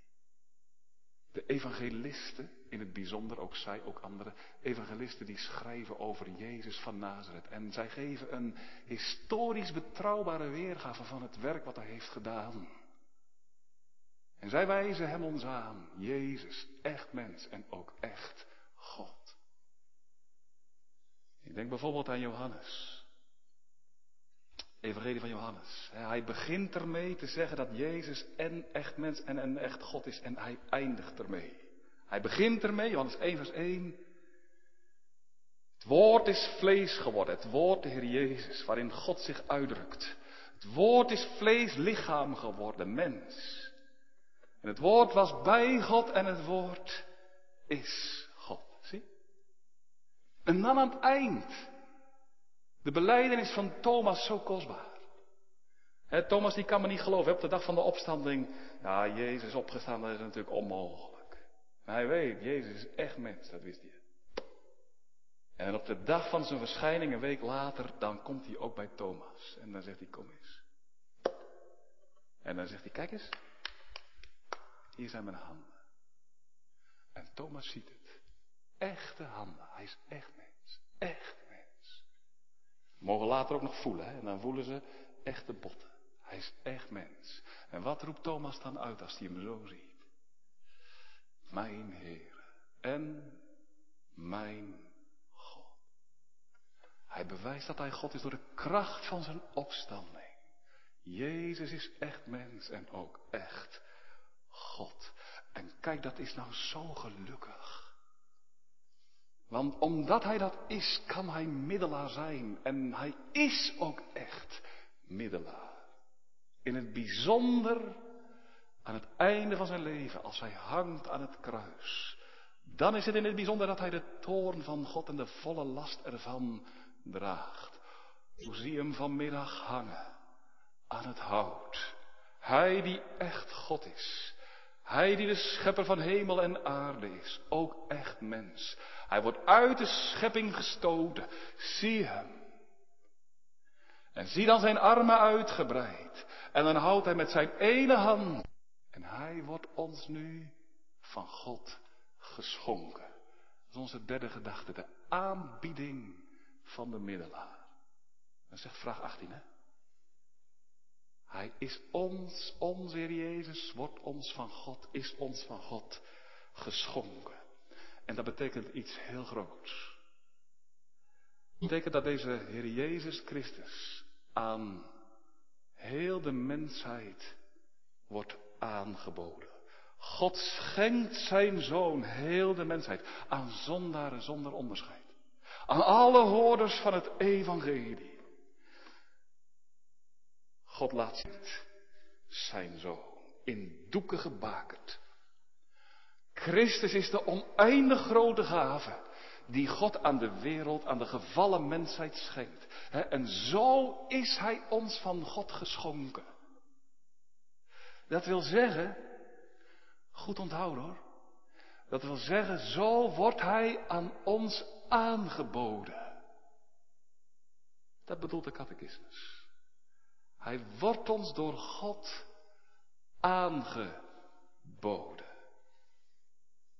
De evangelisten, in het bijzonder, ook zij, ook andere evangelisten die schrijven over Jezus van Nazareth. En zij geven een historisch betrouwbare weergave van het werk wat hij heeft gedaan. En zij wijzen hem ons aan, Jezus, echt mens en ook echt God. Ik denk bijvoorbeeld aan Johannes. Evangelie van Johannes. Hij begint ermee te zeggen dat Jezus en echt mens en een echt God is en hij eindigt ermee. Hij begint ermee, Johannes 1 vers 1. Het woord is vlees geworden, het woord de Heer Jezus, waarin God zich uitdrukt. Het woord is vlees lichaam geworden, mens. En het woord was bij God en het woord is God. En dan aan het eind. De beleidenis van Thomas zo kostbaar. Thomas die kan me niet geloven. Op de dag van de opstanding. Ja, Jezus opgestaan, dat is natuurlijk onmogelijk. Hij weet, Jezus is echt mens, dat wist hij. En op de dag van zijn verschijning, een week later, dan komt hij ook bij Thomas. En dan zegt hij, kom eens. En dan zegt hij, kijk eens. Hier zijn mijn handen. En Thomas ziet het. Echte handen. Hij is echt mens. Echt mens. Mogen later ook nog voelen. Hè? En dan voelen ze echte botten. Hij is echt mens. En wat roept Thomas dan uit als hij hem zo ziet? Mijn Heer en mijn God. Hij bewijst dat hij God is door de kracht van zijn opstanding. Jezus is echt mens en ook echt God. En kijk, dat is nou zo gelukkig. Want omdat hij dat is, kan hij middelaar zijn. En hij is ook echt middelaar. In het bijzonder aan het einde van zijn leven, als hij hangt aan het kruis. Dan is het in het bijzonder dat hij de toorn van God en de volle last ervan draagt. Hoe zie hem vanmiddag hangen aan het hout. Hij die echt God is. Hij die de schepper van hemel en aarde is. Ook echt mens. Hij wordt uit de schepping gestoten. Zie hem. En zie dan zijn armen uitgebreid. En dan houdt hij met zijn ene hand. En hij wordt ons nu van God geschonken. Dat is onze derde gedachte. De aanbieding van de middelaar. Dan zegt vraag 18 hè. Hij is ons, onze Heer Jezus, wordt ons van God, is ons van God geschonken. En dat betekent iets heel groots. Dat betekent dat deze Heer Jezus Christus aan heel de mensheid wordt aangeboden. God schenkt zijn zoon, heel de mensheid, aan zondaren zonder onderscheid. Aan alle hoorders van het evangelie. God laat zijn zoon in doeken gebakerd. Christus is de oneindig grote gave die God aan de wereld, aan de gevallen mensheid schenkt. En zo is Hij ons van God geschonken. Dat wil zeggen, goed onthouden hoor, dat wil zeggen, zo wordt Hij aan ons aangeboden. Dat bedoelt de catechismus. Hij wordt ons door God aangeboden.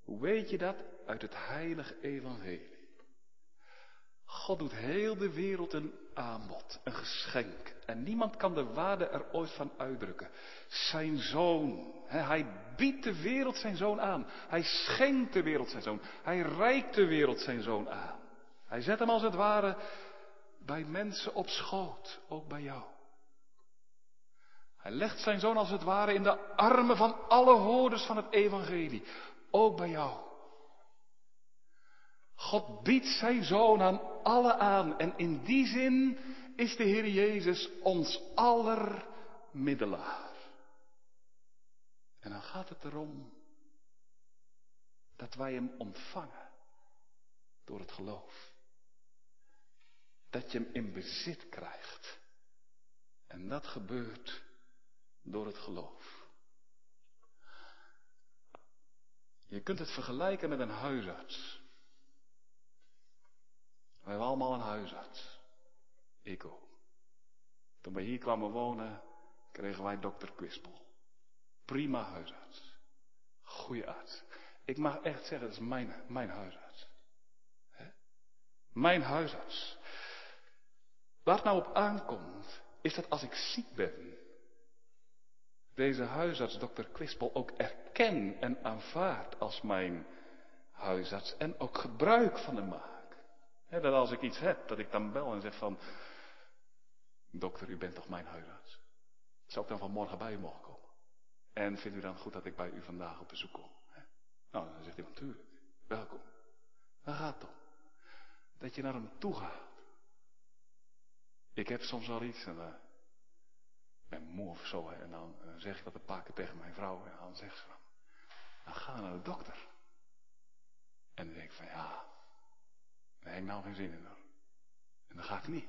Hoe weet je dat? Uit het heilige evangelie. God doet heel de wereld een aanbod, een geschenk. En niemand kan de waarde er ooit van uitdrukken. Zijn zoon. Hij biedt de wereld zijn zoon aan. Hij schenkt de wereld zijn zoon. Hij reikt de wereld zijn zoon aan. Hij zet hem als het ware bij mensen op schoot, ook bij jou. Hij legt zijn zoon als het ware in de armen van alle hoorders van het evangelie. Ook bij jou. God biedt zijn zoon aan alle aan. En in die zin is de Heer Jezus ons aller middelaar. En dan gaat het erom dat wij hem ontvangen door het geloof. Dat je hem in bezit krijgt. En dat gebeurt door het geloof. Je kunt het vergelijken met een huisarts. We hebben allemaal een huisarts. Ik ook. Toen wij hier kwamen wonen, kregen wij dokter Quispel. Prima huisarts. Goeie arts. Ik mag echt zeggen, dat is mijn, mijn huisarts. Mijn huisarts. Waar het nou op aankomt, is dat als ik ziek ben, deze huisarts, dokter Quispel, ook erken en aanvaard als mijn huisarts en ook gebruik van hem maak. dat als ik iets heb, dat ik dan bel en zeg van, dokter, u bent toch mijn huisarts? Zou ik dan vanmorgen bij u mogen komen? En vindt u dan goed dat ik bij u vandaag op bezoek kom? Nou, dan zegt hij natuurlijk, welkom. Waar gaat het om? Dat je naar hem toe gaat. Ik heb soms wel iets en uh, ben moe of zo. En dan zeg ik dat een paar keer tegen mijn vrouw. En dan zegt ze van, dan ga naar de dokter. En dan denk ik van ja, Daar heb ik nou geen zin in. En dat ga ik niet.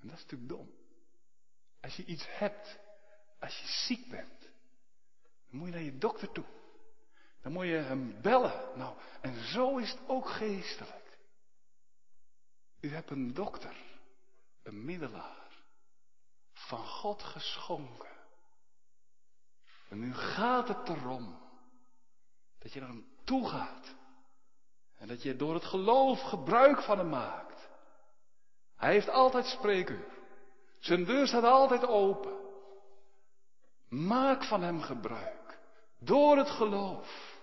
En dat is natuurlijk dom. Als je iets hebt, als je ziek bent, dan moet je naar je dokter toe. Dan moet je hem bellen. Nou, en zo is het ook geestelijk. U hebt een dokter, een middelaar, van God geschonken. En nu gaat het erom dat je naar hem toe gaat. En dat je door het geloof gebruik van hem maakt. Hij heeft altijd spreekuur. Zijn deur staat altijd open. Maak van hem gebruik. Door het geloof.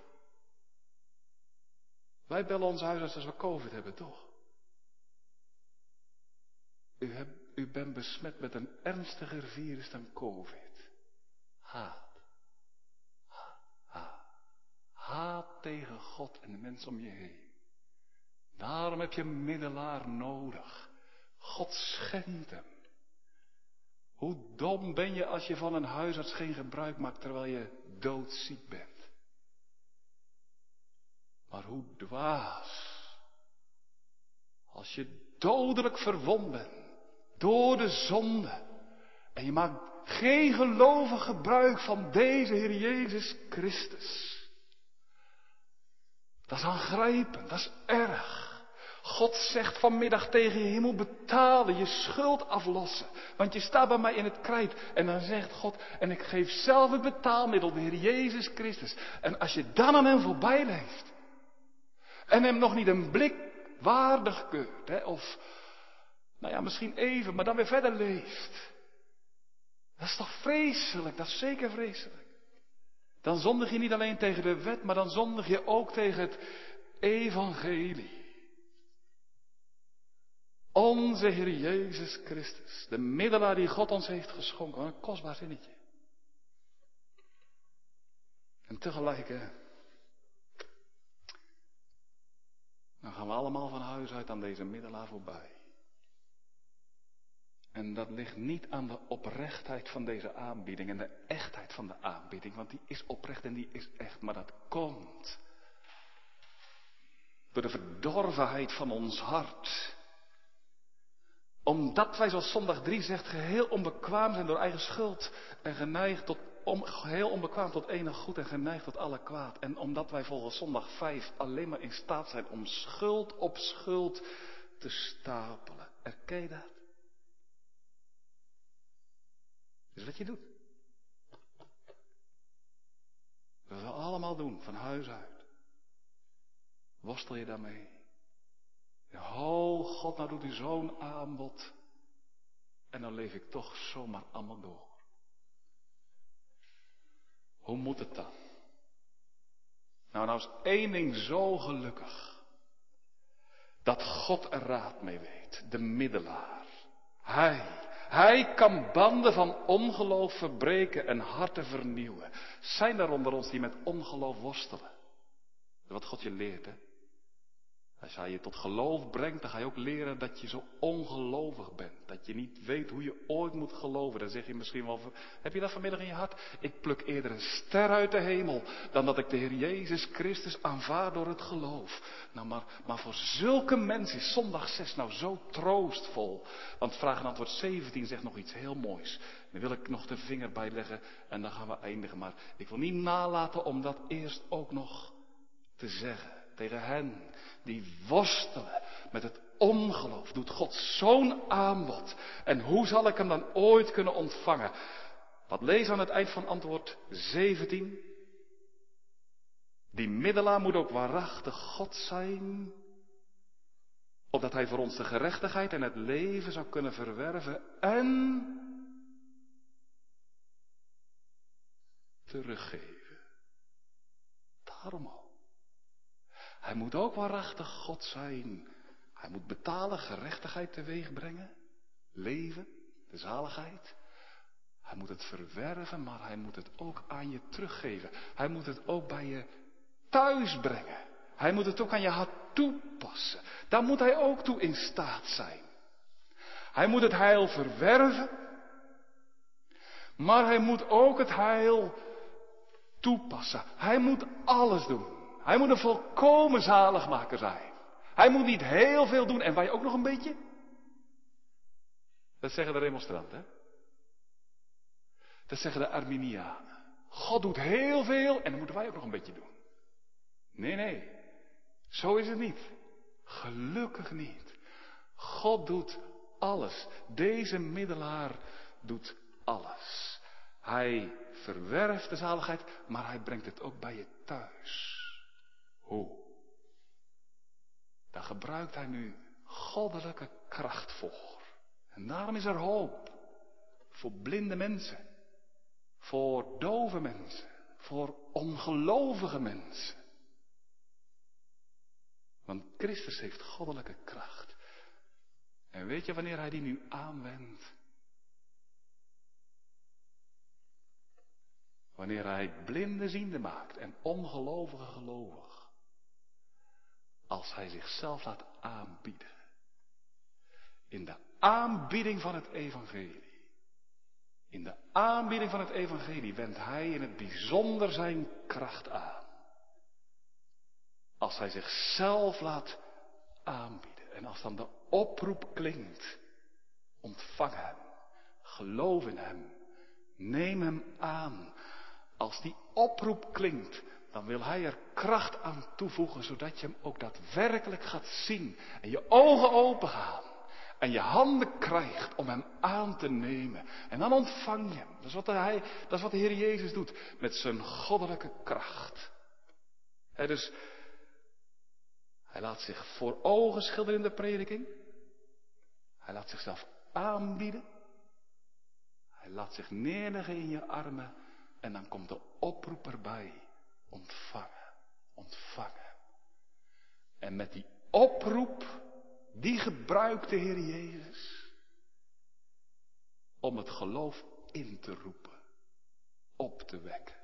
Wij bellen ons huisarts als we COVID hebben, toch? U, u bent besmet met een ernstiger virus dan COVID. Haat. Haat. Haat. Haat tegen God en de mensen om je heen. Daarom heb je een middelaar nodig. God schenkt hem. Hoe dom ben je als je van een huisarts geen gebruik maakt terwijl je doodziek bent. Maar hoe dwaas als je dodelijk verwond bent door de zonde en je maakt geen gelovig gebruik van deze Heer Jezus Christus. Dat is aangrijpend, dat is erg. God zegt vanmiddag tegen je, je moet betalen, je schuld aflossen. Want je staat bij mij in het krijt. En dan zegt God, en ik geef zelf het betaalmiddel, de Heer Jezus Christus. En als je dan aan hem voorbij leeft. En hem nog niet een blik waardig keurt. Hè, of, nou ja, misschien even, maar dan weer verder leeft. Dat is toch vreselijk, dat is zeker vreselijk. Dan zondig je niet alleen tegen de wet, maar dan zondig je ook tegen het evangelie. Onze Heer Jezus Christus, de middelaar die God ons heeft geschonken. Een kostbaar zinnetje. En tegelijk, dan gaan we allemaal van huis uit aan deze middelaar voorbij. En dat ligt niet aan de oprechtheid van deze aanbieding en de echtheid van de aanbieding, want die is oprecht en die is echt, maar dat komt door de verdorvenheid van ons hart omdat wij, zoals zondag 3 zegt, geheel onbekwaam zijn door eigen schuld en geneigd tot, om, onbekwaam tot enig goed en geneigd tot alle kwaad. En omdat wij volgens zondag 5 alleen maar in staat zijn om schuld op schuld te stapelen. Erken je dat? Dat is wat je doet. Dat we allemaal doen, van huis uit. Worstel je daarmee? Oh God, nou doet u zo'n aanbod. En dan leef ik toch zomaar allemaal door. Hoe moet het dan? Nou, nou is één ding zo gelukkig. Dat God er raad mee weet. De middelaar. Hij. Hij kan banden van ongeloof verbreken en harten vernieuwen. Zijn er onder ons die met ongeloof worstelen? Wat God je leert, hè? Als hij je tot geloof brengt, dan ga je ook leren dat je zo ongelovig bent. Dat je niet weet hoe je ooit moet geloven. Dan zeg je misschien wel, heb je dat vanmiddag in je hart? Ik pluk eerder een ster uit de hemel dan dat ik de Heer Jezus Christus aanvaard door het geloof. Nou, maar, maar voor zulke mensen is zondag 6 nou zo troostvol. Want vraag en antwoord 17 zegt nog iets heel moois. Dan wil ik nog de vinger bij leggen en dan gaan we eindigen. Maar ik wil niet nalaten om dat eerst ook nog te zeggen tegen hen die worstelen met het ongeloof, doet God zo'n aanbod. En hoe zal ik hem dan ooit kunnen ontvangen? Wat lees aan het eind van antwoord 17? Die middelaar moet ook waarachtig God zijn, opdat hij voor ons de gerechtigheid en het leven zou kunnen verwerven en teruggeven. Daarom al. Hij moet ook waarachtig God zijn. Hij moet betalen, gerechtigheid teweeg brengen, leven, de zaligheid. Hij moet het verwerven, maar hij moet het ook aan je teruggeven. Hij moet het ook bij je thuis brengen. Hij moet het ook aan je hart toepassen. Daar moet hij ook toe in staat zijn. Hij moet het heil verwerven, maar hij moet ook het heil toepassen. Hij moet alles doen. Hij moet een volkomen zaligmaker zijn. Hij moet niet heel veel doen en wij ook nog een beetje? Dat zeggen de remonstranten. Dat zeggen de Arminianen. God doet heel veel en dan moeten wij ook nog een beetje doen. Nee, nee. Zo is het niet. Gelukkig niet. God doet alles. Deze middelaar doet alles. Hij verwerft de zaligheid, maar hij brengt het ook bij je thuis. Hoe? Daar gebruikt hij nu goddelijke kracht voor. En daarom is er hoop. Voor blinde mensen. Voor dove mensen. Voor ongelovige mensen. Want Christus heeft goddelijke kracht. En weet je wanneer hij die nu aanwendt? Wanneer hij blinde ziende maakt en ongelovige gelovig. Als hij zichzelf laat aanbieden. In de aanbieding van het evangelie. In de aanbieding van het evangelie wendt hij in het bijzonder zijn kracht aan. Als hij zichzelf laat aanbieden. En als dan de oproep klinkt. Ontvang hem. Geloof in hem. Neem hem aan. Als die oproep klinkt, dan wil hij er kracht aan toevoegen, zodat je hem ook daadwerkelijk gaat zien. En je ogen open gaan. En je handen krijgt om hem aan te nemen. En dan ontvang je hem. Dat is wat, hij, dat is wat de Heer Jezus doet. Met zijn goddelijke kracht. Dus hij laat zich voor ogen schilderen in de prediking. Hij laat zichzelf aanbieden. Hij laat zich neerleggen in je armen. En dan komt de oproep erbij. Ontvangen. Ontvangen. En met die oproep, die gebruikt de Heer Jezus. Om het geloof in te roepen. Op te wekken.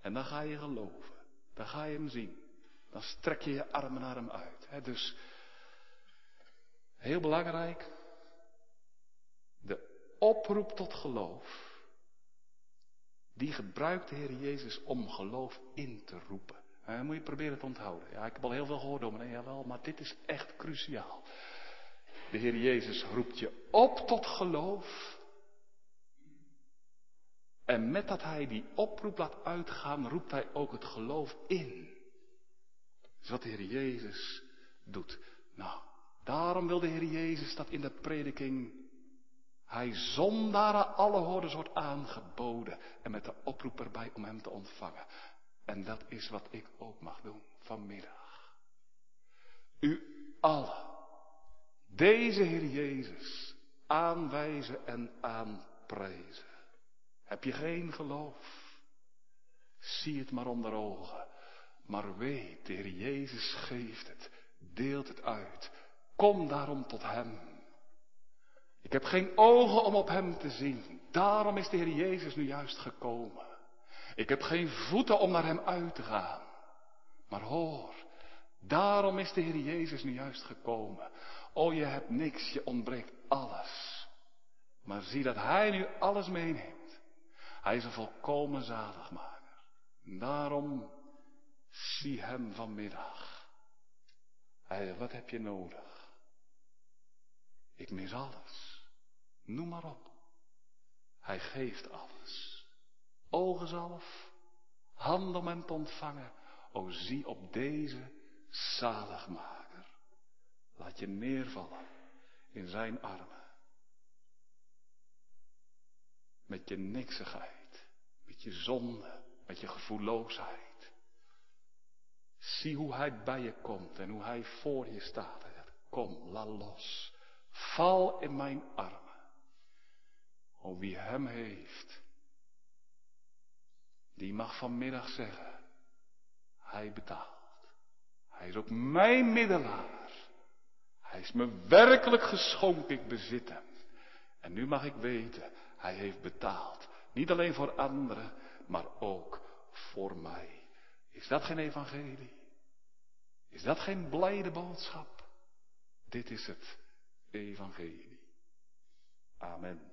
En dan ga je geloven. Dan ga je hem zien. Dan strek je je armen naar hem uit. Dus heel belangrijk. De oproep tot geloof. Die gebruikt de Heer Jezus om geloof in te roepen. En moet je proberen te onthouden. Ja, ik heb al heel veel gehoord, dominee, jawel, maar dit is echt cruciaal. De Heer Jezus roept je op tot geloof. En met dat hij die oproep laat uitgaan, roept hij ook het geloof in. Dat is wat de Heer Jezus doet. Nou, daarom wil de Heer Jezus dat in de prediking hij zondaren alle hordes wordt aangeboden. En met de oproep erbij om hem te ontvangen. En dat is wat ik ook mag doen vanmiddag. U allen, deze Heer Jezus, aanwijzen en aanprijzen. Heb je geen geloof? Zie het maar onder ogen. Maar weet, de Heer Jezus geeft het, deelt het uit. Kom daarom tot Hem. Ik heb geen ogen om op Hem te zien. Daarom is de Heer Jezus nu juist gekomen. Ik heb geen voeten om naar Hem uit te gaan. Maar hoor, daarom is de Heer Jezus nu juist gekomen. O, je hebt niks, je ontbreekt alles. Maar zie dat Hij nu alles meeneemt. Hij is een volkomen zaligmaker. Daarom Zie hem vanmiddag. Hij wat heb je nodig? Ik mis alles. Noem maar op. Hij geeft alles. Ogenzalf, hand om hem te ontvangen. O zie op deze zaligmaker. Laat je neervallen in zijn armen. Met je niksigheid, met je zonde, met je gevoelloosheid. Zie hoe hij bij je komt en hoe hij voor je staat. Kom, la los. Val in mijn armen. O wie hem heeft, die mag vanmiddag zeggen, hij betaalt. Hij is ook mijn middelaar. Hij is me werkelijk geschonken, ik bezit hem. En nu mag ik weten, hij heeft betaald. Niet alleen voor anderen, maar ook voor mij. Is dat geen evangelie? Is dat geen blijde boodschap? Dit is het evangelie. Amen.